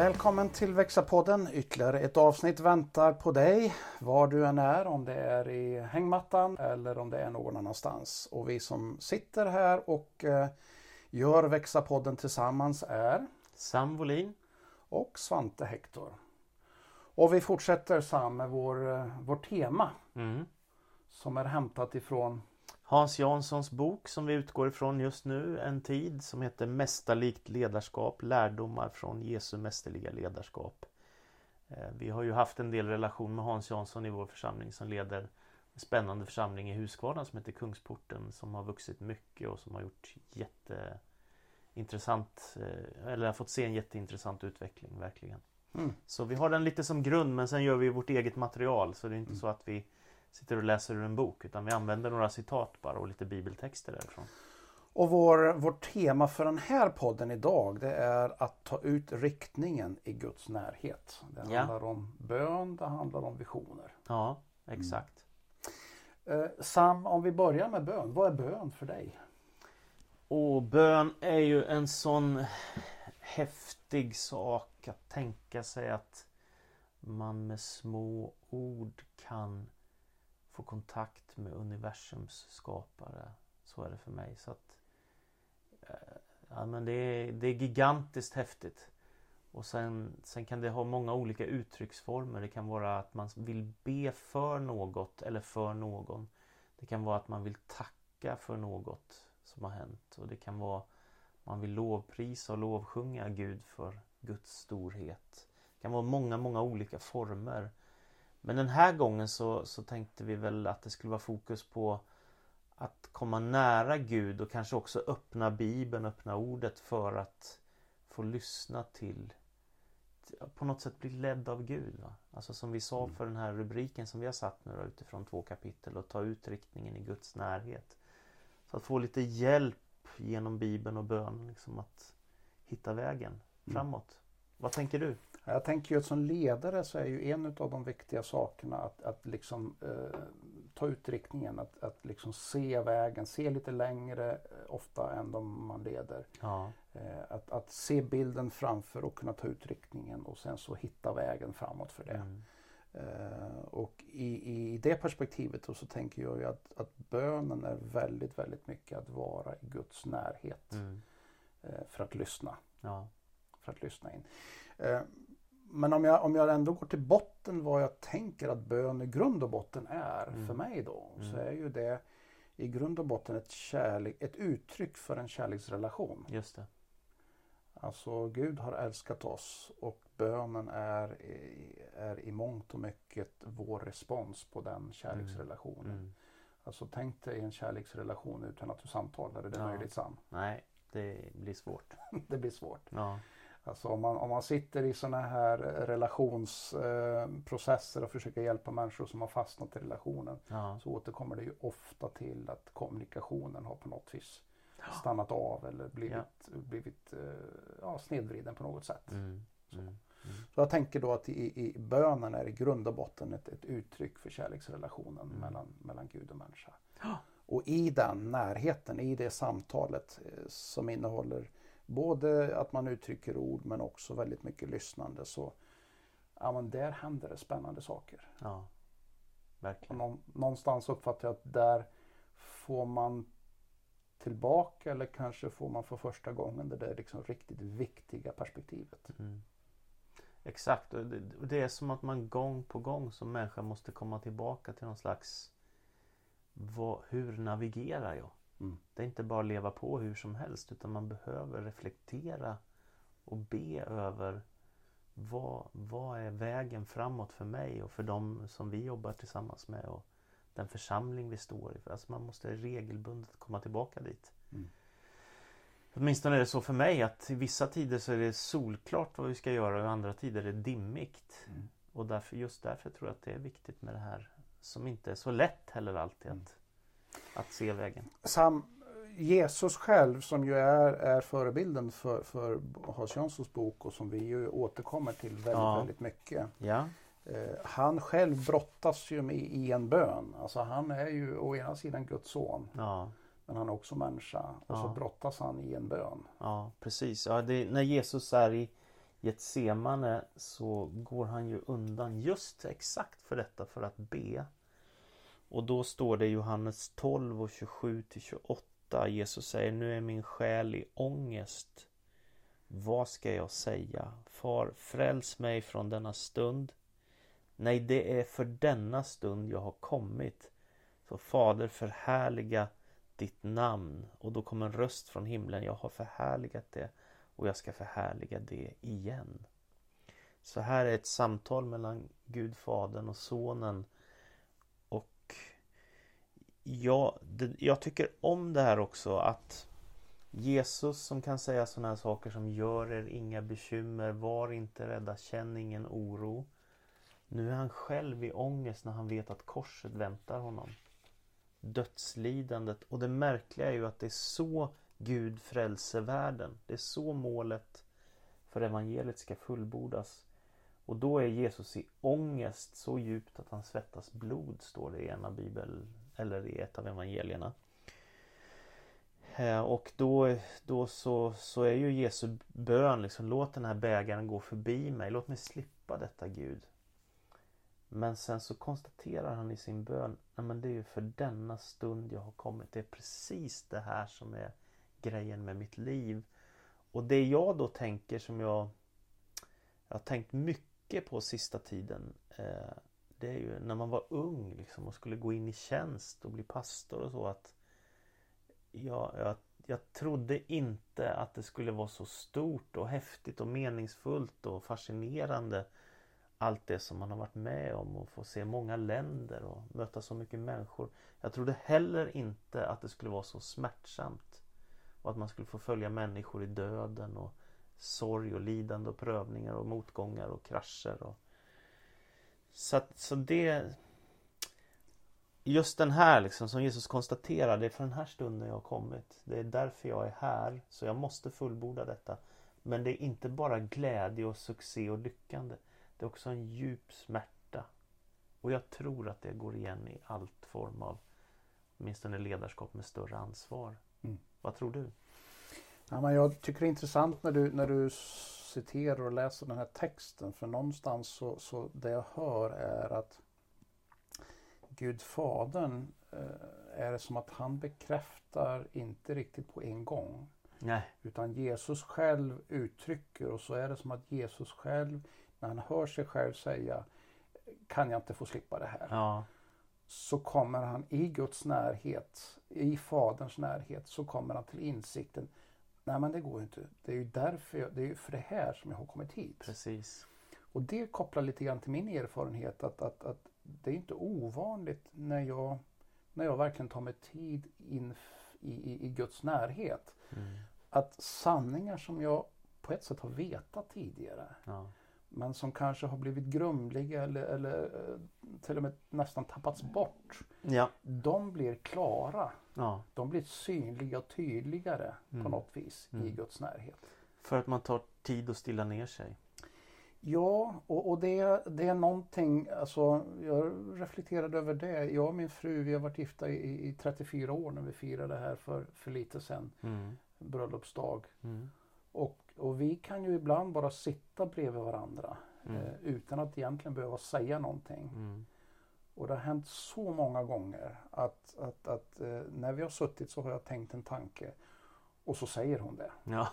Välkommen till Växa-podden. Ytterligare ett avsnitt väntar på dig var du än är, om det är i hängmattan eller om det är någon annanstans. Och vi som sitter här och eh, gör Växa-podden tillsammans är Sam Wolin och Svante Hector. Och vi fortsätter Sam med vår, eh, vårt tema mm. som är hämtat ifrån Hans Janssons bok som vi utgår ifrån just nu, En tid, som heter Mästarlikt ledarskap, lärdomar från Jesu mästerliga ledarskap. Eh, vi har ju haft en del relation med Hans Jansson i vår församling som leder en spännande församling i Huskvarna som heter Kungsporten som har vuxit mycket och som har gjort jätteintressant, eh, eller har fått se en jätteintressant utveckling verkligen. Mm. Så vi har den lite som grund men sen gör vi vårt eget material så det är inte Mm. så att vi sitter och läser ur en bok utan vi använder några citat bara och lite bibeltexter därifrån. Och vår, vårt tema för den här podden idag det är att ta ut riktningen i Guds närhet. Det Ja. handlar om bön, det handlar om visioner. Ja, exakt. Eh, Sam, om vi börjar med bön. Vad är bön för dig? Och bön är ju en sån häftig sak att tänka sig att man med små ord kan få kontakt med universums skapare. Så är det för mig. Så att, eh, ja, men det, är, det är gigantiskt häftigt. Och sen, sen kan det ha många olika uttrycksformer. Det kan vara att man vill be för något eller för någon. Det kan vara att man vill tacka för något som har hänt. Och det kan vara man vill lovprisa och lovsjunga Gud för Guds storhet. Det kan vara många, många olika former. Men den här gången så, så tänkte vi väl att det skulle vara fokus på att komma nära Gud och kanske också öppna Bibeln, öppna ordet för att få lyssna till på något sätt bli ledd av Gud. Va? Alltså som vi sa Mm. för den här rubriken som vi har satt nu då, utifrån två kapitel och ta ut riktningen i Guds närhet. Så att få lite hjälp genom Bibeln och bön liksom att hitta vägen Mm. framåt. Vad tänker du? Jag tänker ju att som ledare så är ju en av de viktiga sakerna att, att liksom eh, ta ut riktningen. Att, att liksom se vägen, se lite längre eh, ofta än de man leder. Ja, Eh, att, att se bilden framför och kunna ta ut riktningen och sen så hitta vägen framåt för det. mm. Eh, och i, i det perspektivet så tänker jag ju att, att bönen är väldigt, väldigt mycket att vara i Guds närhet Mm. eh, för att lyssna. ja, För att lyssna in. Men om jag, om jag ändå går till botten vad jag tänker att bön i grund och botten är Mm. för mig då. Så Mm. är ju det i grund och botten ett, kärlek, ett uttryck för en kärleksrelation. just det. Alltså Gud har älskat oss och bönen är, i- är i mångt och mycket vår respons på den kärleksrelationen. Mm. Alltså tänk dig en kärleksrelation utan att du samtalar. Är det Ja. möjligt Sam? Nej, det blir svårt. Det blir svårt. Ja, Alltså om man, om man sitter i sådana här relationsprocesser och försöker hjälpa människor som har fastnat i relationen ja, så återkommer det ju ofta till att kommunikationen har på något vis stannat av eller blivit, blivit eh, ja, snedvriden på något sätt. mm. Mm. Mm. Så jag tänker då att i, i bönen är i grund och botten ett, ett uttryck för kärleksrelationen Mm. mellan, mellan Gud och människa. Ja. Och i den närheten, i det samtalet eh, som innehåller både att man uttrycker ord men också väldigt mycket lyssnande så ja, men där händer det spännande saker. ja. Verkligen. någon, någonstans uppfattar jag att där får man tillbaka eller kanske får man för första gången det där liksom riktigt viktiga perspektivet. Mm. Exakt, och det, och det är som att man gång på gång som människa måste komma tillbaka till någon slags vad, Hur navigerar jag? Mm. Det är inte bara att leva på hur som helst utan man behöver reflektera och be över vad, vad är vägen framåt för mig och för dem som vi jobbar tillsammans med och den församling vi står i. Alltså man måste regelbundet komma tillbaka dit. Mm. Åtminstone är det så för mig att i vissa tider så är det solklart vad vi ska göra och i andra tider är det dimmigt. Mm. Och därför, just därför tror jag att det är viktigt med det här som inte är så lätt heller alltid Mm. att, att se vägen. Sam, Jesus själv som ju är, är förebilden för, för Hans Janssons bok och som vi ju återkommer till väldigt, Ja. väldigt mycket. Ja, Eh, han själv brottas ju med i en bön. Alltså han är ju å ena sidan Guds son ja, men han är också människa. Och så brottas han i en bön. ja precis. Ja, det, när Jesus är i, Getsemane så går han ju undan just exakt för detta för att be. Och då står det i Johannes 12 och 27 till 28. Jesus säger nu är min själ i ångest. Vad ska jag säga? Far, fräls mig från denna stund. Nej, det är för denna stund jag har kommit. Så Fader, förhärliga ditt namn. Och då kommer en röst från himlen. Jag har förhärligat det och jag ska förhärliga det igen. Så här är ett samtal mellan Gud Fadern och Sonen. Jag, det, jag tycker om det här också att Jesus som kan säga sådana här saker som Gör er inga bekymmer, var inte rädda, känn ingen oro. Nu är han själv i ångest när han vet att korset väntar honom. Dödslidandet. Och det märkliga är ju att det är så Gud frälser världen. Det är så målet för evangeliet ska fullbordas. Och då är Jesus i ångest så djupt att han svettas blod, står det i ena bibel eller i ett av evangelierna. Eh, och då, då så, så är ju Jesu bön liksom, låt den här bägaren gå förbi mig, låt mig slippa detta Gud. Men sen så konstaterar han i sin bön, nej men det är ju för denna stund jag har kommit, det är precis det här som är grejen med mitt liv. Och det jag då tänker som jag, jag har tänkt mycket på sista tiden eh, Det är ju när man var ung liksom och skulle gå in i tjänst och bli pastor och så att jag, jag, jag trodde inte att det skulle vara så stort och häftigt och meningsfullt och fascinerande allt det som man har varit med om och få se många länder och möta så mycket människor. Jag trodde heller inte att det skulle vara så smärtsamt. Och att man skulle få följa människor i döden och sorg och lidande och prövningar och motgångar och krascher. Och... Så, att, så det... Just den här liksom som Jesus konstaterar, det är för den här stunden jag har kommit. Det är därför jag är här. Så jag måste fullborda detta. Men det är inte bara glädje och succé och lyckande. Det är också en djup smärta. Och jag tror att det går igen i allt form av åtminstone ledarskap med större ansvar. Mm. Vad tror du? Ja, men jag tycker det är intressant när du, när du citerar och läser den här texten. För någonstans så, så det jag hör är att Gud Fadern eh, är det som att han bekräftar inte riktigt på en gång. Nej. Utan Jesus själv uttrycker och så är det som att Jesus själv när han hör sig själv säga kan jag inte få slippa det här? Ja så kommer han i Guds närhet, i Faderns närhet, så kommer han till insikten Nej men det går inte. Det är ju därför jag, det är för det här som jag har kommit hit. Precis. Och det kopplar lite grann till min erfarenhet att, att, att det är inte ovanligt när jag, när jag verkligen tar mig tid in i, i, i Guds närhet. Mm. Att sanningar som jag på ett sätt har vetat tidigare ja men som kanske har blivit grumliga eller, eller eh, till och med nästan tappats bort. Ja. De blir klara. Ja. De blir synliga och tydligare mm. på något vis mm. i Guds närhet. För att man tar tid att stilla ner sig? Ja, och, och det, det är någonting, alltså jag reflekterade över det. Jag och min fru, vi har varit gifta i, i 34 år när vi firade här för, för lite sedan. Mm. Bröllopsdag. Mm. Och och vi kan ju ibland bara sitta bredvid varandra mm. eh, utan att egentligen behöva säga någonting. Mm. Och det har hänt så många gånger att, att, att eh, när vi har suttit så har jag tänkt en tanke och så säger hon det. Ja.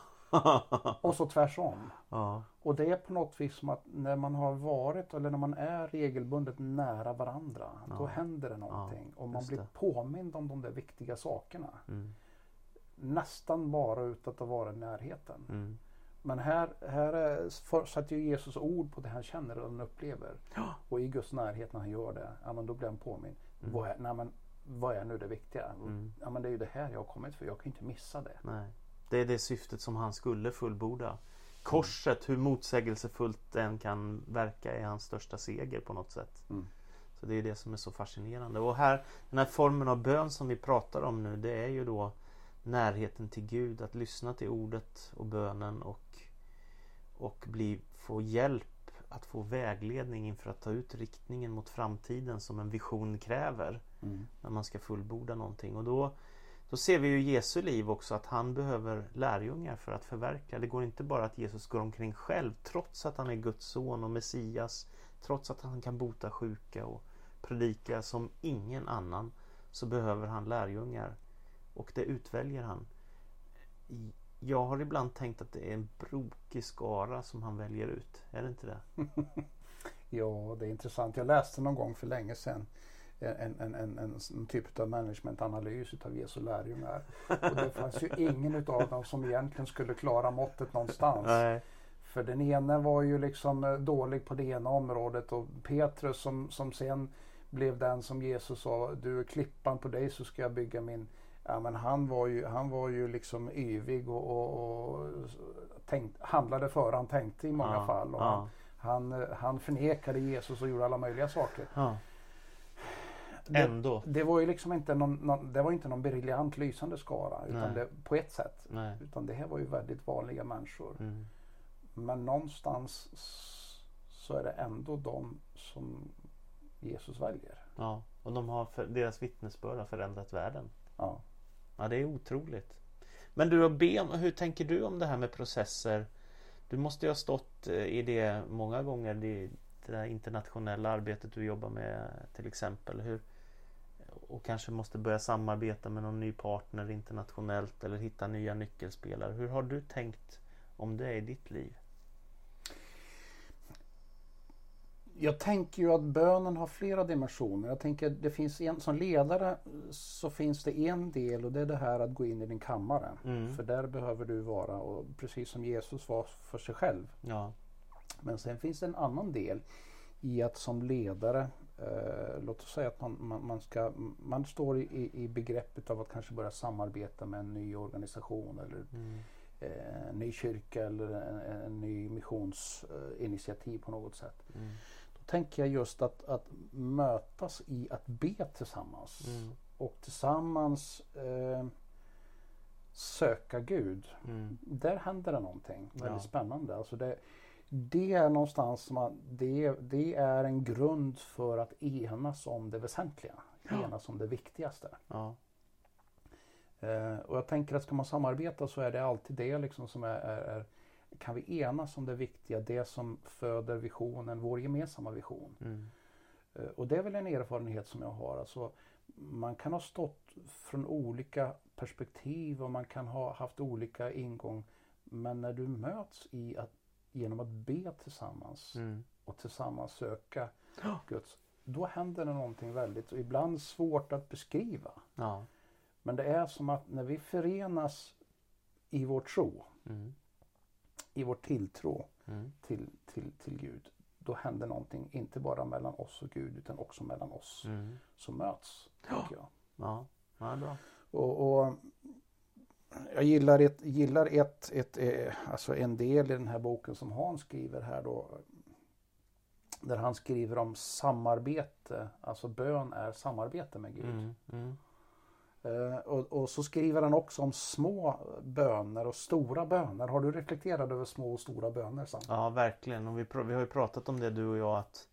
och så tvärsom. Ja. Och det är på något vis som att när man har varit eller när man är regelbundet nära varandra ja. då händer det någonting och man blir det. påmind om de där viktiga sakerna. Mm. Nästan bara utan att vara i närheten. Mm. Men här, här sätter ju Jesus ord på det han känner och han upplever. Ja. Och i Guds närhet när han gör det, ja, men då blir han påminn. Mm. Vad, är, nej, men, vad är nu det viktiga? Mm. Ja, men det är ju det här jag har kommit för, jag kan inte missa det. Nej. Det är det syftet som han skulle fullborda. Korset, hur motsägelsefullt den kan verka, är hans största seger på något sätt. Mm. Så det är det som är så fascinerande. Och här, den här formen av bön som vi pratar om nu, det är ju då närheten till Gud, att lyssna till ordet och bönen och och bli, få hjälp att få vägledning inför att ta ut riktningen mot framtiden som en vision kräver. Mm. När man ska fullborda någonting. Och då Då ser vi ju Jesu liv också att han behöver lärjungar för att förverkliga. Det går inte bara att Jesus går omkring själv trots att han är Guds son och Messias. Trots att han kan bota sjuka och predika som ingen annan så behöver han lärjungar. Och det utväljer han. Jag har ibland tänkt att det är en brokig skara som han väljer ut. Är det inte det? ja, det är intressant. Jag läste någon gång för länge sedan en, en, en, en, typ av managementanalys av Jesu lärjungar. Och det fanns ju ingen utav dem som egentligen skulle klara måttet någonstans. Nej. För den ene var ju liksom eh, dålig på det ena området och Petrus som, som sen blev den som Jesus sa, du är klippan på dig så ska jag bygga min Ja, men han var ju, han var ju liksom yvig och, och, och tänkt, handlade före han tänkte i många Ja, fall. Och ja. han, han, han förnekade Jesus och gjorde alla möjliga saker. Ja. Det, Ändå. det var ju liksom inte någon, någon, det var inte någon briljant lysande skara utan det, på ett sätt. Nej. Utan det här var ju väldigt vanliga människor. Mm. Men någonstans så är det ändå de som Jesus väljer. Ja. Och de har för, deras vittnesbörd har förändrat världen. Ja. Ja, det är otroligt. Men du, Ben, hur tänker du om det här med processer? Du måste ju ha stått eh, i det många gånger, det, det internationella arbetet du jobbar med till exempel. Hur, och kanske måste börja samarbeta med någon ny partner internationellt eller hitta nya nyckelspelare. Hur har du tänkt om det i ditt liv? Jag tänker ju att bönen har flera dimensioner. Jag tänker det finns en, som ledare så finns det en del och det är det här att gå in i din kammare. Mm. För där behöver du vara och precis som Jesus var för sig själv. Ja. Men sen finns det en annan del i att som ledare, eh, låt oss säga att man, man, man, ska, man står i, i begreppet av att kanske börja samarbeta med en ny organisation eller Mm. eh, en ny kyrka eller en, en ny missionsinitiativ på något sätt. Mm. Tänker jag just att, att mötas i att be tillsammans Mm. och tillsammans eh, söka Gud. Mm. Där händer det någonting väldigt Ja. spännande. Alltså det, det är någonstans som man, det, det är en grund för att enas om det väsentliga. Ja. Enas om det viktigaste. Ja. Eh, och jag tänker att ska man samarbeta så är det alltid det liksom som är, är, är kan vi enas om det viktiga, det som föder visionen, vår gemensamma vision. Mm. Eh, Och det är väl en erfarenhet som jag har. Alltså, man kan ha stått från olika perspektiv och man kan ha haft olika ingång. Men när du möts i att, genom att be tillsammans Mm. och tillsammans söka Ja. Guds, då händer det någonting väldigt, och ibland svårt att beskriva. Ja. Men det är som att när vi förenas i vår tro, Mm. I vår tilltro Mm. till, till, till Gud, då händer någonting, inte bara mellan oss och Gud, utan också mellan oss Mm. som möts. Tänker jag. Ja. Ja, bra. Och, och jag gillar, ett, gillar ett, ett, eh, alltså en del i den här boken som Hans skriver här då. Där han skriver om samarbete, alltså bön är samarbete med Gud. Mm. Eh, och, och så skriver han också om små böner och stora böner. Har du reflekterat över små och stora böner? Sam? Ja, verkligen. Och vi, vi har ju pratat om det du och jag att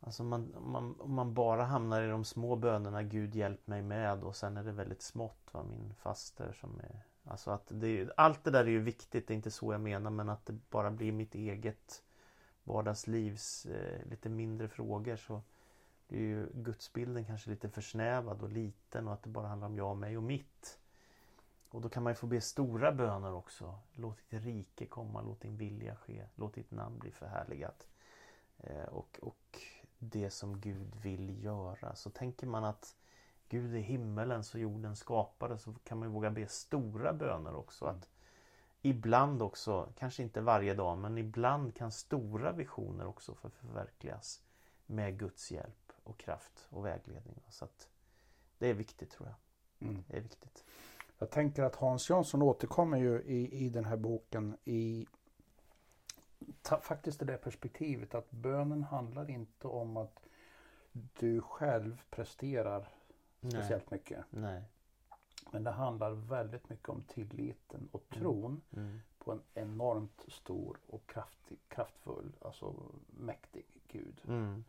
Alltså man, om man, om man bara hamnar i de små bönerna Gud hjälp mig med och sen är det väldigt smått. Va? Min faster som är Alltså att det, allt det där är ju viktigt, det är inte så jag menar men att det bara blir mitt eget vardagslivs eh, lite mindre frågor så blir ju gudsbilden kanske lite försnävad och liten och att det bara handlar om jag, mig och mitt. Och då kan man ju få be stora böner också. Låt ditt rike komma, låt din vilja ske, låt ditt namn bli förhärligat. Eh, och, och det som Gud vill göra. Så tänker man att Gud är himmelen så jorden skapade så kan man ju våga be stora böner också. Att ibland också, kanske inte varje dag, men ibland kan stora visioner också förverkligas med Guds hjälp och kraft och vägledning. Så att det är viktigt tror jag. Mm. Det är viktigt. Jag tänker att Hans Jansson återkommer ju i, i den här boken i ta, faktiskt det där perspektivet att bönen handlar inte om att du själv presterar speciellt mycket. Nej. Men det handlar väldigt mycket om tilliten och tron Mm. på en enormt stor och kraftig, kraftfull, alltså mäktig Gud. Mm.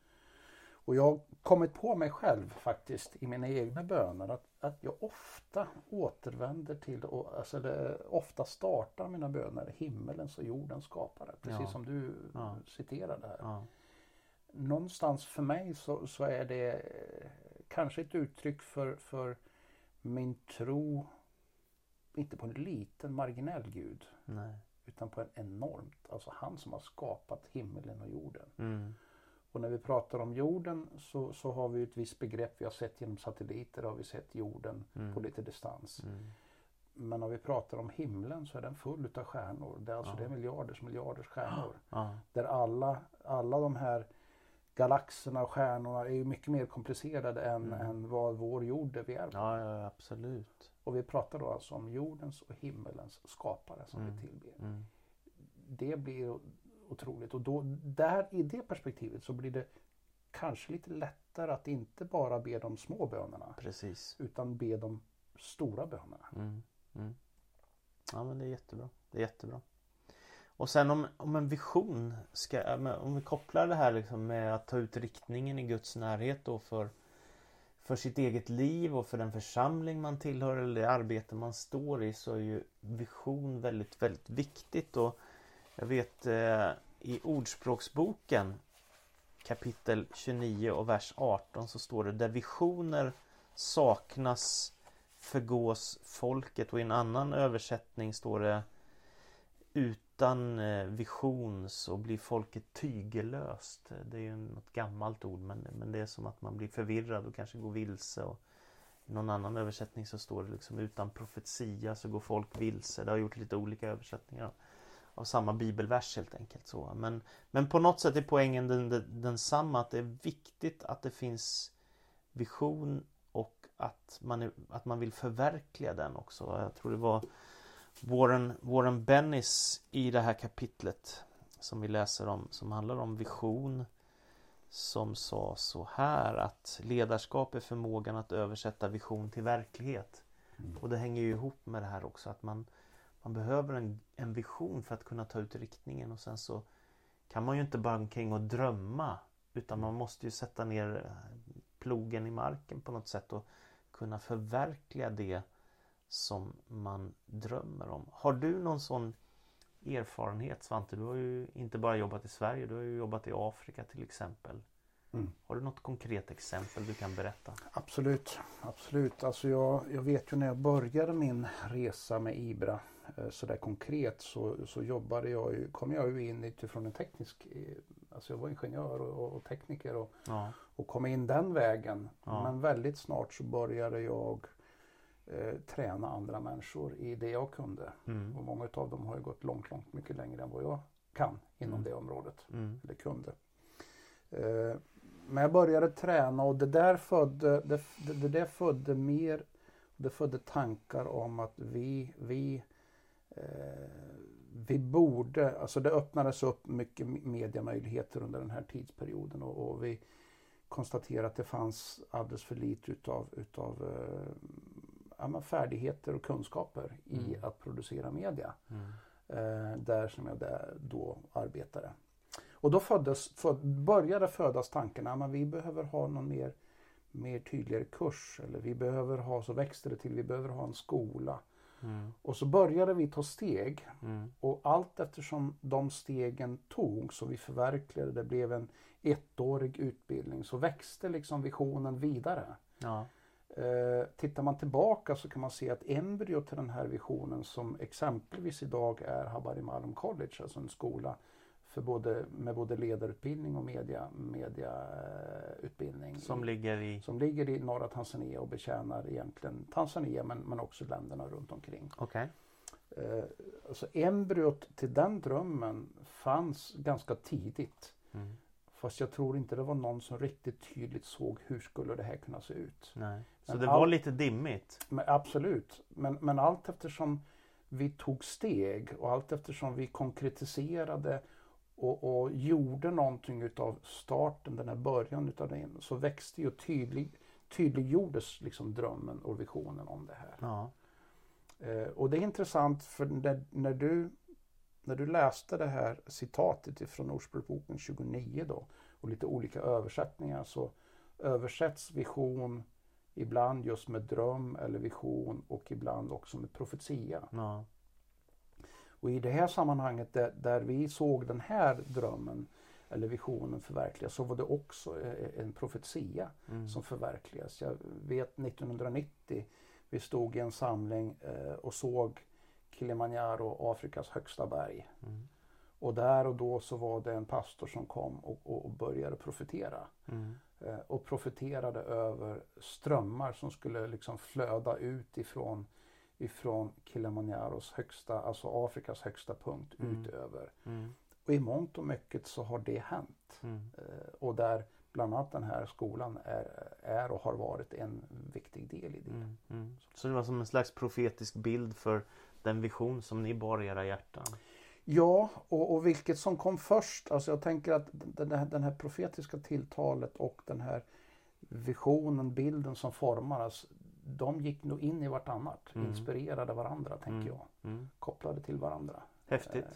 Och jag har kommit på mig själv faktiskt i mina egna böner att, att jag ofta återvänder till, och, alltså det, ofta startar mina böner himmelens och jordens skapare. Precis Ja. som du Ja. citerade här. Ja. Någonstans för mig så, så är det eh, kanske ett uttryck för, för min tro, inte på en liten marginell gud, Nej. utan på en enormt, alltså han som har skapat himmelen och jorden. Mm. Och när vi pratar om jorden så, så har vi ett visst begrepp. Vi har sett genom satelliter har vi sett jorden Mm. på lite distans. Mm. Men när vi pratar om himlen så är den full utav stjärnor. Det är alltså Ja. det är miljarders miljarders stjärnor. Ja. Där alla, alla de här galaxerna och stjärnorna är ju mycket mer komplicerade än, Mm. än vad vår jord är vi är. Ja, ja, absolut. Och vi pratar då alltså om jordens och himmelens skapare som Mm. vi tillber. Mm. Det blir otroligt. Och då, där, i det perspektivet så blir det kanske lite lättare att inte bara be de små bönerna Precis. utan be de stora bönerna. Mm. Mm. Ja men det är jättebra. Det är jättebra. Och sen om, om en vision ska, om vi kopplar det här liksom med att ta ut riktningen i Guds närhet då för för sitt eget liv och för den församling man tillhör eller det arbete man står i så är ju vision väldigt, väldigt viktigt. Och jag vet eh, i Ordspråksboken kapitel 29 och vers 18 så står det där visioner saknas förgås folket och i en annan översättning står det utan eh, vision så blir folket tygelöst. Det är ju något gammalt ord men, men det är som att man blir förvirrad och kanske går vilse. Och I någon annan översättning så står det liksom utan profetia så går folk vilse. Det har gjort lite olika översättningar av samma bibelvers helt enkelt. Så. Men, men på något sätt är poängen den, den, densamma att det är viktigt att det finns vision och att man, är, att man vill förverkliga den också. Jag tror det var Warren, Warren Bennis i det här kapitlet som vi läser om som handlar om vision som sa så här att ledarskap är förmågan att översätta vision till verklighet. Mm. Och det hänger ju ihop med det här också att man, man behöver en, en vision för att kunna ta ut riktningen och sen så kan man ju inte bara omkring och drömma utan man måste ju sätta ner eh, plogen i marken på något sätt och kunna förverkliga det som man drömmer om. Har du någon sån erfarenhet Svante? Du har ju inte bara jobbat i Sverige, du har ju jobbat i Afrika till exempel. Mm. Har du något konkret exempel du kan berätta? Absolut, absolut. Alltså jag, jag vet ju när jag började min resa med IBRA sådär konkret så, så jobbade jag ju, kom jag ju in utifrån en teknisk, eh, alltså jag var ingenjör och, och tekniker och, Ja, och kom in den vägen. Ja. Men väldigt snart så började jag eh, träna andra människor i det jag kunde. mm. Och många av dem har ju gått långt, långt mycket längre än vad jag kan inom Mm. det området. Mm. Eller kunde. Eh, men jag började träna och det där födde, det, det, det där födde mer, det födde tankar om att vi, vi, eh, vi borde, alltså det öppnades upp mycket mediamöjligheter under den här tidsperioden och, och vi konstaterade att det fanns alldeles för lite utav, utav eh, ja, färdigheter och kunskaper i Mm. att producera media Mm. eh, där som jag där då arbetade. Och då föddes, föd, började födas tanken att vi behöver ha någon mer, mer tydligare kurs eller vi behöver ha, så växte det till, vi behöver ha en skola. Mm. Och så började vi ta steg Mm. och allt eftersom de stegen togs och vi förverkligade det blev en ettårig utbildning så växte liksom visionen vidare. Ja. Eh, tittar man tillbaka så kan man se att embryot till den här visionen som exempelvis idag är Habari Malum College, alltså en skola för både, med både ledarutbildning och media, mediautbildning. Som ligger i... som ligger i norra Tanzania och betjänar egentligen Tanzania men, men också länderna runt omkring. Okej. Eh, alltså embryot till den drömmen fanns ganska tidigt. Mm. Fast jag tror inte det var någon som riktigt tydligt såg hur skulle det här kunna se ut. Nej. Så Men det all- var lite dimmigt? Men absolut, men, men allt eftersom vi tog steg och allt eftersom vi konkretiserade och, och gjorde någonting utav starten, den här början utav det, så växte ju tydlig, tydliggjordes liksom drömmen och visionen om det här. Ja. Eh, och det är intressant för när, när, du, när du läste det här citatet ifrån Ordspråksboken 29 då och lite olika översättningar så översätts vision Ibland just med dröm eller vision och ibland också med profetia. Ja. Och i det här sammanhanget där, där vi såg den här drömmen eller visionen förverkligas så var det också eh, en profetia Mm. som förverkligas. Jag vet 1990 vi stod i en samling eh, och såg Kilimanjaro, Afrikas högsta berg. Mm. Och där och då så var det en pastor som kom och, och, och började profetera. Mm. Eh, och profeterade över strömmar som skulle liksom flöda ut ifrån, ifrån Kilimanjaros högsta, alltså Afrikas högsta punkt Mm. utöver. Mm. Och i mångt och mycket så har det hänt. Mm. Eh, och där bland annat den här skolan är, är och har varit en viktig del i det. Mm. Mm. Så det var som en slags profetisk bild för den vision som ni bar i era hjärtan. Ja, och, och vilket som kom först. Alltså jag tänker att den här, den här profetiska tilltalet och den här visionen, bilden som formades. De gick nog in i vartannat. Mm. Inspirerade varandra tänker Mm. jag. Mm. Kopplade till varandra. Häftigt. Eh,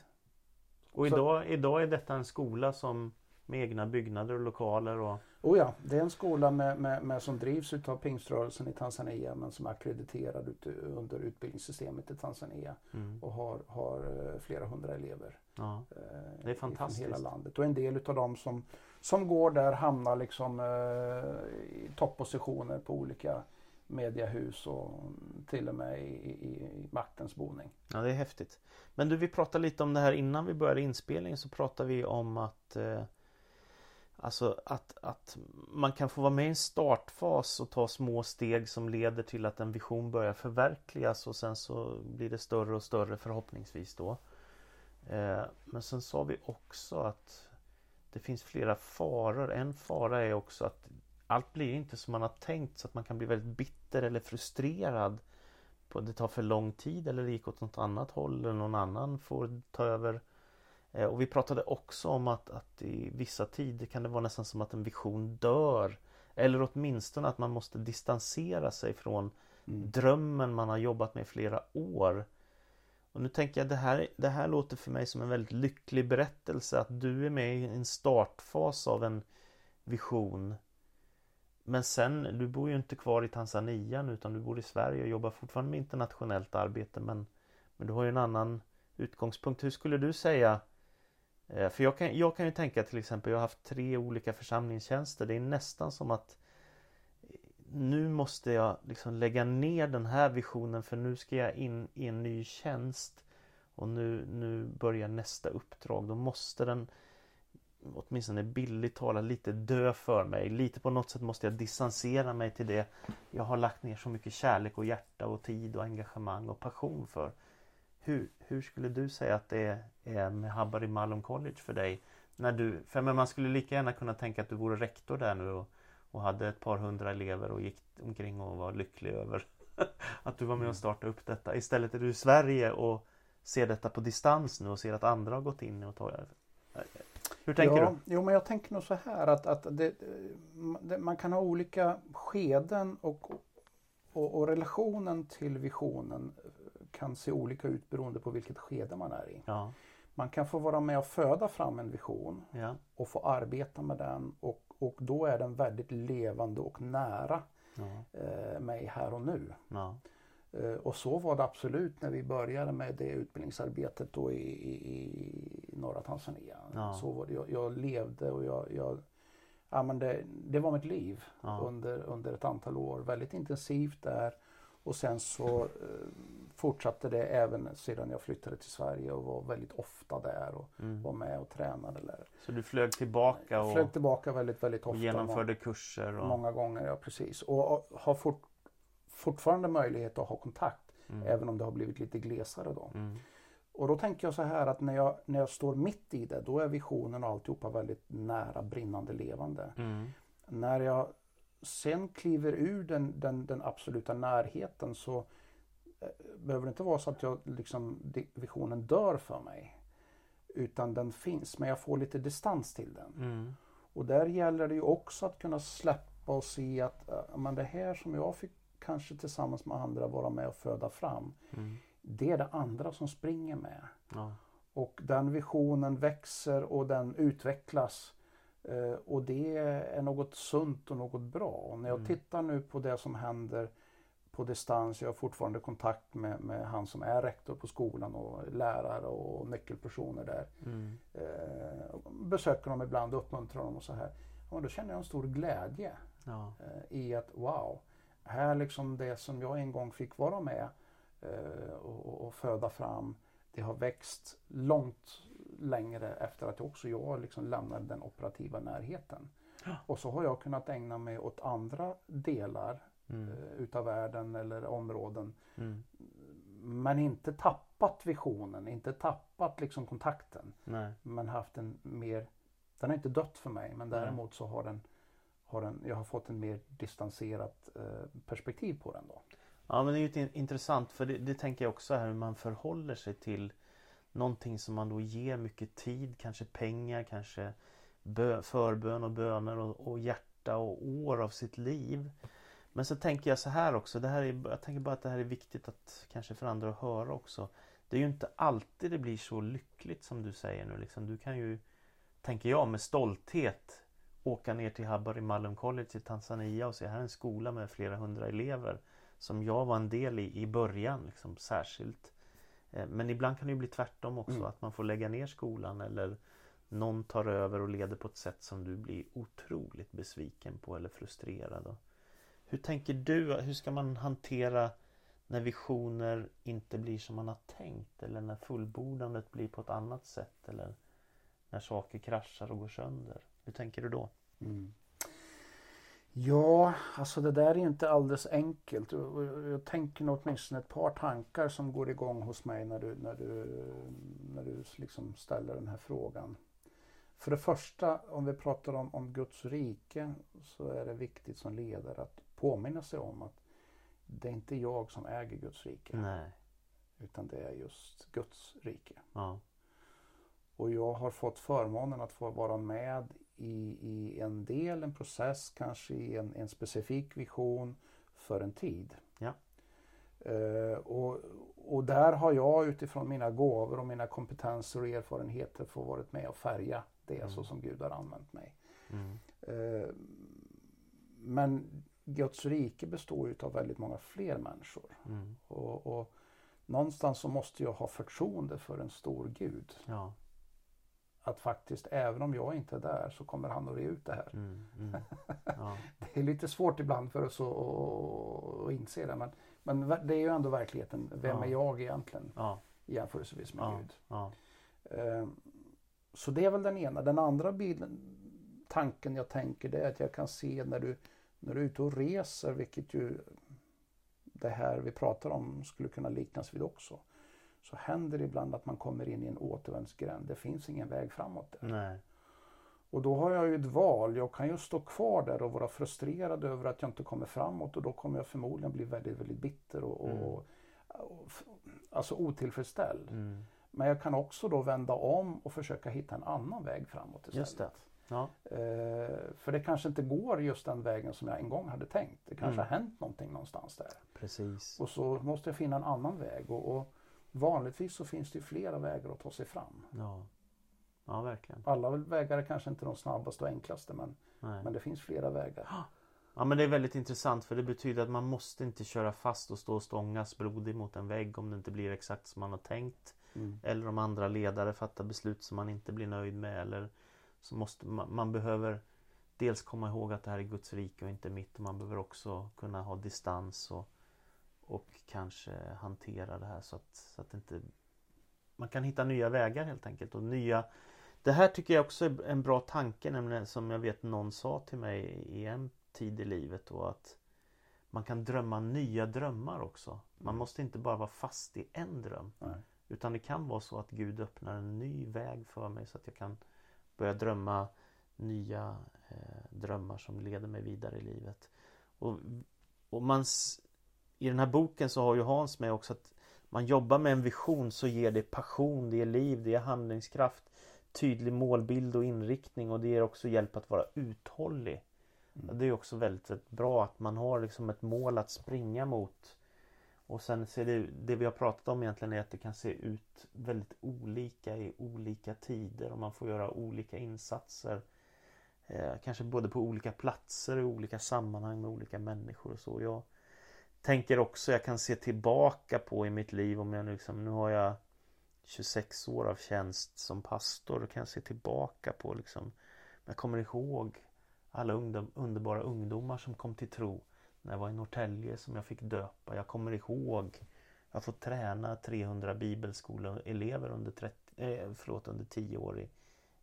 Och så- idag, idag är detta en skola som med egna byggnader och lokaler och Oh ja, det är en skola med, med, med, som drivs utav pingströrelsen i Tanzania men som är akkrediterad ut, under utbildningssystemet i Tanzania mm. och har, har eh, flera hundra elever. ja. eh, Det är fantastiskt. hela landet. Och en del utav dem som, som går där hamnar liksom eh, i toppositioner på olika mediehus och till och med i, i, i maktens boning. ja, det är häftigt. Men du, vi pratade lite om det här innan vi började inspelningen så pratade vi om att eh, Alltså att, att man kan få vara med i en startfas och ta små steg som leder till att en vision börjar förverkligas och sen så blir det större och större förhoppningsvis då. Eh, men sen sa vi också att det finns flera faror. En fara är också att allt blir inte som man har tänkt så att man kan bli väldigt bitter eller frustrerad. På det tar för lång tid eller det gick åt något annat håll eller någon annan får ta över. Eh, Och vi pratade också om att, att i vissa tider kan det vara nästan som att en vision dör. Eller åtminstone att man måste distansera sig från Mm. drömmen man har jobbat med i flera år. Och nu tänker jag det här, det här låter för mig som en väldigt lycklig berättelse att du är med i en startfas av en vision. Men sen, du bor ju inte kvar i Tanzania nu utan du bor i Sverige och jobbar fortfarande med internationellt arbete men, men du har ju en annan utgångspunkt. Hur skulle du säga eh, För jag kan, jag kan ju tänka till exempel, jag har haft tre olika församlingstjänster. Det är nästan som att eh, nu måste jag liksom lägga ner den här visionen för nu ska jag in i en ny tjänst. Och nu, nu börjar nästa uppdrag. Då måste den åtminstone billigt talat lite dö för mig. Lite på något sätt måste jag distansera mig till det jag har lagt ner så mycket kärlek och hjärta och tid och engagemang och passion för. Hur, hur skulle du säga att det är med Habari Malum College för dig? När du, för men man skulle lika gärna kunna tänka att du vore rektor där nu och, och hade ett par hundra elever och gick omkring och var lycklig över att du var med och startade upp detta. Istället är du i Sverige och ser detta på distans nu och ser att andra har gått in och tagit Hur tänker ja, du? Jo, men jag tänker nog så här att, att det, det, man kan ha olika skeden och, och, och relationen till visionen kan se olika ut beroende på vilket skede man är i. Ja, Man kan få vara med och föda fram en vision ja, och få arbeta med den och, och då är den väldigt levande och nära eh, mig här och nu. Eh, och så var det absolut när vi började med det utbildningsarbetet då i, i norra Tanzania. Ja. Så var det. Jag, jag levde och jag, jag ja, men det, det var mitt liv Ja. under, under ett antal år. Väldigt intensivt där. Och sen så eh, fortsatte det även sedan jag flyttade till Sverige och var väldigt ofta där och mm. var med och tränade där. Så du flög tillbaka och, flög tillbaka väldigt, väldigt och ofta. genomförde kurser? Och, Många gånger, ja precis. Och, och har fort, fortfarande möjlighet att ha kontakt. mm, Även om det har blivit lite glesare då. mm, Och då tänker jag så här att när jag, när jag står mitt i det, då är visionen och alltihopa väldigt nära, brinnande, levande. mm, När jag sen kliver ur den, den, den absoluta närheten så eh, behöver det inte vara så att jag liksom, visionen dör för mig. Utan den finns, men jag får lite distans till den. mm, Och där gäller det ju också att kunna släppa och se att äh, men det här som jag fick kanske tillsammans med andra vara med och föda fram. mm, Det är det andra som springer med. ja, Och den visionen växer och den utvecklas Eh, och det är något sunt och något bra. Och när jag Mm. tittar nu på det som händer på distans, jag har fortfarande kontakt med, med han som är rektor på skolan och lärare och nyckelpersoner där. Mm. Eh, besöker dem ibland och uppmuntrar dem och så här. Ja, då känner jag en stor glädje Ja. eh, i att wow, här liksom det som jag en gång fick vara med och, och föda fram, det har växt långt längre efter att också jag liksom lämnade den operativa närheten. Och så har jag kunnat ägna mig åt andra delar Mm. eh, utav världen eller områden. Mm. Men inte tappat visionen, inte tappat liksom kontakten. Nej. Men haft en mer, den har inte dött för mig men däremot så har den, har den jag har fått en mer distanserat eh, perspektiv på den då. Ja men det är ju intressant för det, det tänker jag också här hur man förhåller sig till Någonting som man då ger mycket tid, kanske pengar, kanske bö, förbön och böner och, och hjärta och år av sitt liv. Men så tänker jag så här också, det här är, jag tänker bara att det här är viktigt att kanske för andra att höra också. Det är ju inte alltid det blir så lyckligt som du säger nu. Liksom, du kan ju, tänker jag, med stolthet åka ner till Habari Malum College i Tanzania och se här är en skola med flera hundra elever som jag var en del i i början liksom, särskilt. Eh, Men ibland kan det bli tvärtom också Mm. att man får lägga ner skolan eller någon tar över och leder på ett sätt som du blir otroligt besviken på eller frustrerad. Hur tänker du? Hur ska man hantera när visioner inte blir som man har tänkt eller när fullbordandet blir på ett annat sätt eller när saker kraschar och går sönder? Hur tänker du då? Mm. Ja, alltså det där är inte alldeles enkelt. Jag tänker nog åtminstone ett par tankar som går igång hos mig när du, när du, när du liksom ställer den här frågan. För det första, om vi pratar om, om Guds rike så är det viktigt som ledare att påminna sig om att det är inte jag som äger Guds rike. Nej. Utan det är just Guds rike. Ja. Och jag har fått förmånen att få vara med i, i en del, en process, kanske i en, en specifik vision för en tid. Ja. Eh, och, och där har jag utifrån mina gåvor och mina kompetenser och erfarenheter få varit med och färga det Mm. så som Gud har använt mig. Mm. Eh, men Guds rike består ju av väldigt många fler människor. Mm. Och, och någonstans så måste jag ha förtroende för en stor Gud. Ja. Att faktiskt, även om jag inte är där, så kommer han att re ut det här. Mm. Mm. Ja. Det är lite svårt ibland för oss att, att, att inse det. Men, men det är ju ändå verkligheten. Vem Ja. är jag egentligen Ja. jämförelsevis med Ja. Gud? Ja. Eh, Så det är väl den ena. Den andra bilden, tanken jag tänker det är att jag kan se när du, när du är ute och reser, vilket ju det här vi pratar om skulle kunna liknas vid också. Så händer det ibland att man kommer in i en återvändsgränd. Det finns ingen väg framåt där. Nej. Och då har jag ju ett val. Jag kan ju stå kvar där och vara frustrerad över att jag inte kommer framåt och då kommer jag förmodligen bli väldigt, väldigt bitter och, Mm. och, och alltså otillfredsställd. Mm. Men jag kan också då vända om och försöka hitta en annan väg framåt istället. Just det. Ja. Eh, för det kanske inte går just den vägen som jag en gång hade tänkt. Det kanske Mm. har hänt någonting någonstans där. Precis. Och så måste jag finna en annan väg. Och, och vanligtvis så finns det flera vägar att ta sig fram. Ja. Ja, verkligen. Alla vägar är kanske inte de snabbaste och enklaste men, Nej. men det finns flera vägar. Ja men det är väldigt intressant för det betyder att man måste inte köra fast och stå och stångas blodig mot en vägg om det inte blir exakt som man har tänkt. Mm. Eller om andra ledare fattar beslut som man inte blir nöjd med. Eller så måste man, man behöver dels komma ihåg att det här är Guds rike och inte mitt. Och man behöver också kunna ha distans och, och kanske hantera det här så att, så att inte man kan hitta nya vägar helt enkelt. Och nya Det här tycker jag också är en bra tanke nämligen som jag vet någon sa till mig i en tid i livet då att man kan drömma nya drömmar också. Man Mm. måste inte bara vara fast i en dröm. Nej. Utan det kan vara så att Gud öppnar en ny väg för mig så att jag kan börja drömma nya eh, drömmar som leder mig vidare i livet. Och, och man, I den här boken så har ju Hans med också att man jobbar med en vision så ger det passion, det ger liv, det ger handlingskraft, tydlig målbild och inriktning och det ger också hjälp att vara uthållig. Mm. Det är också väldigt, bra att man har liksom ett mål att springa mot. Och sen ser det, det vi har pratat om egentligen är att det kan se ut väldigt olika i olika tider och man får göra olika insatser. Eh, kanske både på olika platser och i olika sammanhang med olika människor och så. Jag tänker också jag kan se tillbaka på i mitt liv om jag nu liksom, nu har jag 26 år av tjänst som pastor. Då kan jag se tillbaka på liksom Jag kommer ihåg alla ungdom, underbara ungdomar som kom till tro när jag var i Norrtälje som jag fick döpa. Jag kommer ihåg Jag har fått träna 300 bibelskoleelever under, 30, eh, förlåt, under 10 år i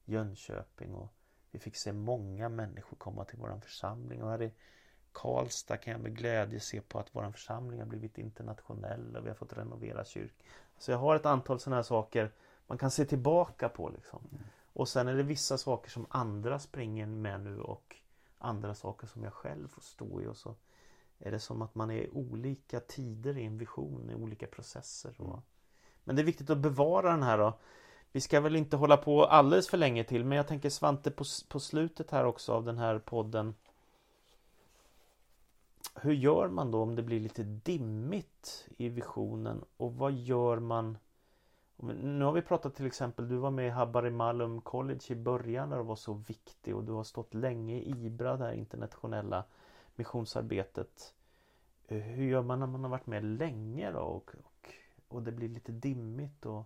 Jönköping. Och vi fick se många människor komma till våran församling. Och här Karlstad kan jag med glädje se på att våran församling har blivit internationell och vi har fått renovera kyrkan. Så jag har ett antal sådana här saker man kan se tillbaka på liksom. Mm. Och sen är det vissa saker som andra springer med nu och andra saker som jag själv får stå i och så är det som att man är i olika tider i en vision, i olika processer. Mm. Men det är viktigt att bevara den här då. Vi ska väl inte hålla på alldeles för länge till men jag tänker Svante på, på slutet här också av den här podden hur gör man då om det blir lite dimmigt i visionen och vad gör man nu har vi pratat till exempel, du var med i Habari Malum College i början när det var så viktig och du har stått länge i IBRA, det här internationella missionsarbetet. Hur gör man när man har varit med länge då och, och, och det blir lite dimmigt? Och,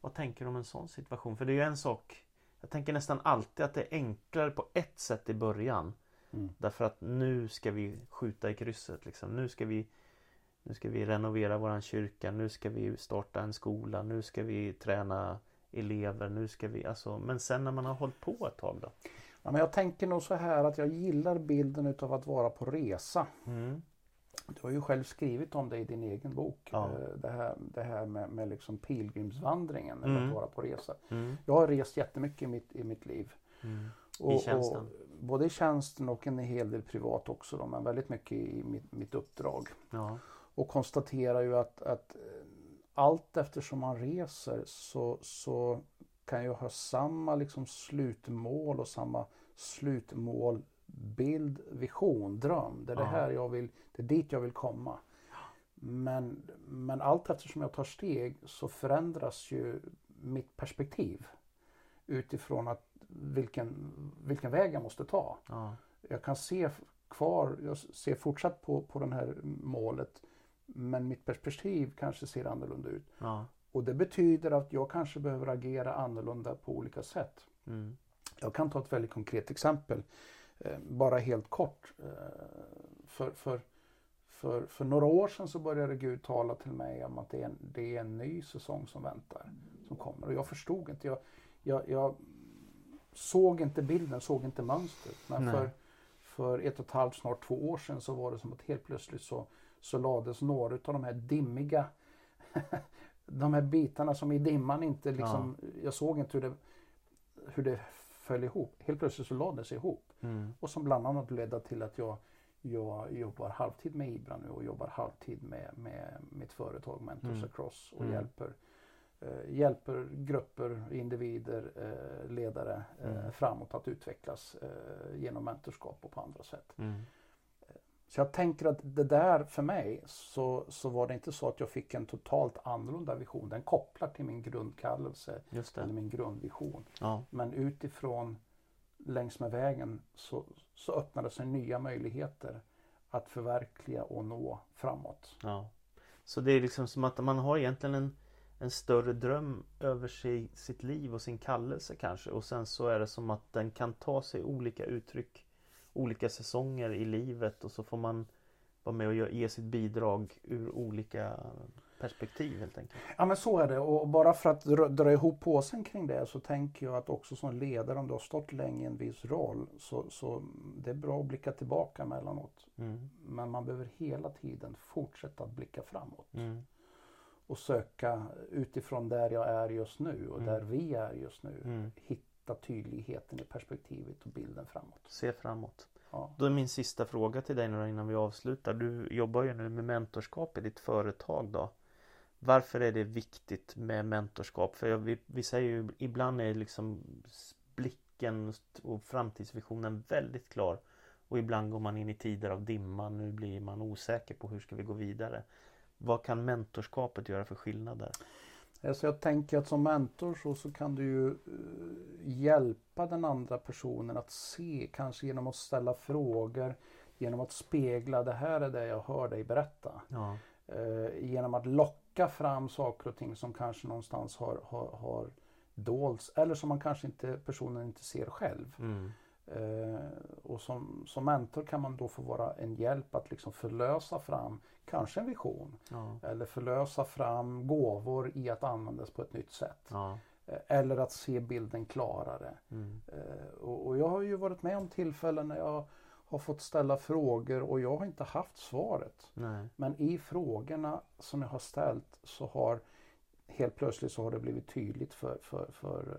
vad tänker du om en sån situation? För det är ju en sak Jag tänker nästan alltid att det är enklare på ett sätt i början. Mm. Därför att nu ska vi skjuta i krysset liksom. Nu ska vi Nu ska vi renovera våran kyrka. Nu ska vi starta en skola. Nu ska vi träna elever. Nu ska vi alltså Men sen när man har hållit på ett tag då? Ja, men jag tänker nog så här att jag gillar bilden utav att vara på resa. Mm. Du har ju själv skrivit om det i din egen bok. Ja. Eh, det här, det här med, med liksom pilgrimsvandringen, mm. att vara på resa. Mm. Jag har rest jättemycket i mitt, i mitt liv. Mm. Och, I tjänsten? Och, både i tjänsten och en hel del privat också då, men väldigt mycket i mitt, mitt uppdrag. Ja. Och konstaterar ju att, att eh, allt eftersom man reser så, så kan jag ha samma liksom slutmål och samma slutmål, bild, vision, dröm. Det är, det här jag vill, det är dit jag vill komma. Men, men allt eftersom jag tar steg så förändras ju mitt perspektiv utifrån att vilken, vilken väg jag måste ta. Ja. Jag kan se kvar, jag ser fortsatt på, på det här målet men mitt perspektiv kanske ser annorlunda ut. Ja. Och det betyder att jag kanske behöver agera annorlunda på olika sätt. Mm. Jag kan ta ett väldigt konkret exempel. Eh, bara helt kort. Eh, för, för, för, för några år sedan så började Gud tala till mig om att det är en, det är en ny säsong som väntar. Som kommer. Och jag förstod inte. Jag, jag, jag såg inte bilden, såg inte mönstret. Men för, för ett och ett halvt, snart två år sedan så var det som att helt plötsligt så, så lades några av de här dimmiga de här bitarna som i dimman inte liksom, ja. jag såg inte hur det, hur det föll ihop. Helt plötsligt så lade det ihop. Mm. Och som bland annat ledde till att jag, jag jobbar halvtid med Ibra nu och jobbar halvtid med, med mitt företag Mentors mm. Across och mm. hjälper, hjälper grupper, individer, eh, ledare eh, mm. framåt att utvecklas eh, genom mentorskap och på andra sätt. Mm. Så jag tänker att det där för mig så, så var det inte så att jag fick en totalt annorlunda vision. Den kopplar till min grundkallelse. Eller min grundvision. Ja. Men utifrån längs med vägen så, så öppnade sig nya möjligheter att förverkliga och nå framåt. Ja. Så det är liksom som att man har egentligen en, en större dröm över sig, sitt liv och sin kallelse kanske. Och sen så är det som att den kan ta sig olika uttryck olika säsonger i livet och så får man vara med och ge sitt bidrag ur olika perspektiv helt enkelt. Ja men så är det och bara för att dra, ihop påsen kring det så tänker jag att också som ledare om du har stått länge i en viss roll så, så det är bra att blicka tillbaka emellanåt. Mm. Men man behöver hela tiden fortsätta att blicka framåt. Mm. Och söka utifrån där jag är just nu och mm. där vi är just nu. Mm. Hitta tydligheten i perspektivet och bilden framåt. Se framåt. Ja. Då är min sista fråga till dig nu innan vi avslutar. Du jobbar ju nu med mentorskap i ditt företag då. Varför är det viktigt med mentorskap? För vi, vi säger ju ibland är liksom blicken och framtidsvisionen väldigt klar. Och ibland går man in i tider av dimma. Nu blir man osäker på hur ska vi gå vidare. Vad kan mentorskapet göra för skillnader? Alltså jag tänker att som mentor så, så kan du ju eh, hjälpa den andra personen att se, kanske genom att ställa frågor, genom att spegla det här är det jag hör dig berätta. Ja. Eh, genom att locka fram saker och ting som kanske någonstans har, har, har dolts eller som man kanske inte, personen inte ser själv. Mm. Eh, och som, som mentor kan man då få vara en hjälp att liksom förlösa fram kanske en vision. Ja. Eller förlösa fram gåvor i att användas på ett nytt sätt. Ja. Eh, Eller att se bilden klarare. Mm. Eh, Och, och jag har ju varit med om tillfällen när jag har fått ställa frågor och jag har inte haft svaret. Nej. Men i frågorna som jag har ställt så har helt plötsligt så har det blivit tydligt för, för, för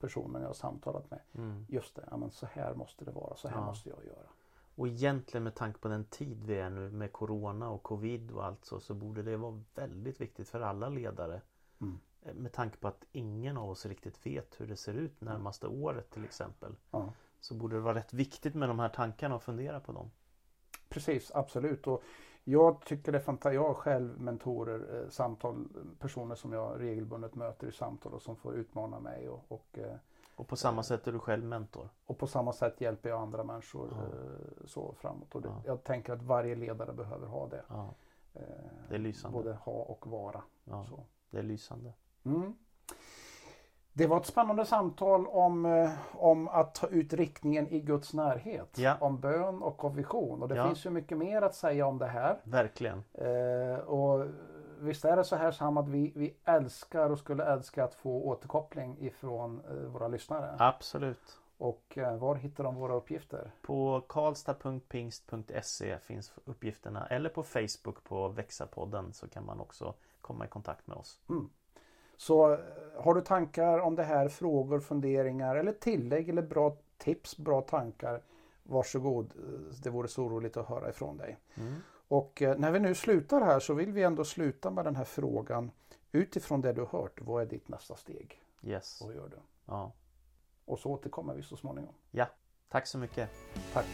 personen jag har samtalat med. Mm. Just det, ja, men så här måste det vara, så här Ja. måste jag göra. Och egentligen med tanke på den tid vi är nu med Corona och Covid och allt så, så borde det vara väldigt viktigt för alla ledare. Mm. Eh, Med tanke på att ingen av oss riktigt vet hur det ser ut närmaste året till exempel. Ja. Så borde det vara rätt viktigt med de här tankarna och fundera på dem. Precis, absolut. Och jag tycker det är fantastiskt. Jag har själv mentorer, eh, samtal, personer som jag regelbundet möter i samtal och som får utmana mig. Och, och, eh, Och på samma sätt är du själv mentor. och på samma sätt hjälper jag andra människor Ja. eh, så framåt. Och det, Ja. Jag tänker att varje ledare behöver ha det. Ja, Eh, Det är lysande. Både ha och vara. det är lysande. Mm. Det var ett spännande samtal om, eh, om att ta ut riktningen i Guds närhet. Ja. Om bön och om vision. Och det Ja. finns ju mycket mer att säga om det här. Verkligen. Eh, och visst är det så här Sam att vi, vi älskar och skulle älska att få återkoppling ifrån eh, våra lyssnare. Absolut. Och eh, var hittar de våra uppgifter? På karlstad.pingst.se finns uppgifterna eller på Facebook på Växa-podden så kan man också komma i kontakt med oss. Så eh, har du tankar om det här, frågor, funderingar eller tillägg eller bra tips, bra tankar. Varsågod, eh, det vore så roligt att höra ifrån dig. Mm. Och eh, när vi nu slutar här så vill vi ändå sluta med den här frågan. Utifrån det du hört, vad är ditt nästa steg? Yes. Vad gör du? Ja. Och så återkommer vi så småningom. ja. Tack så mycket. Tack!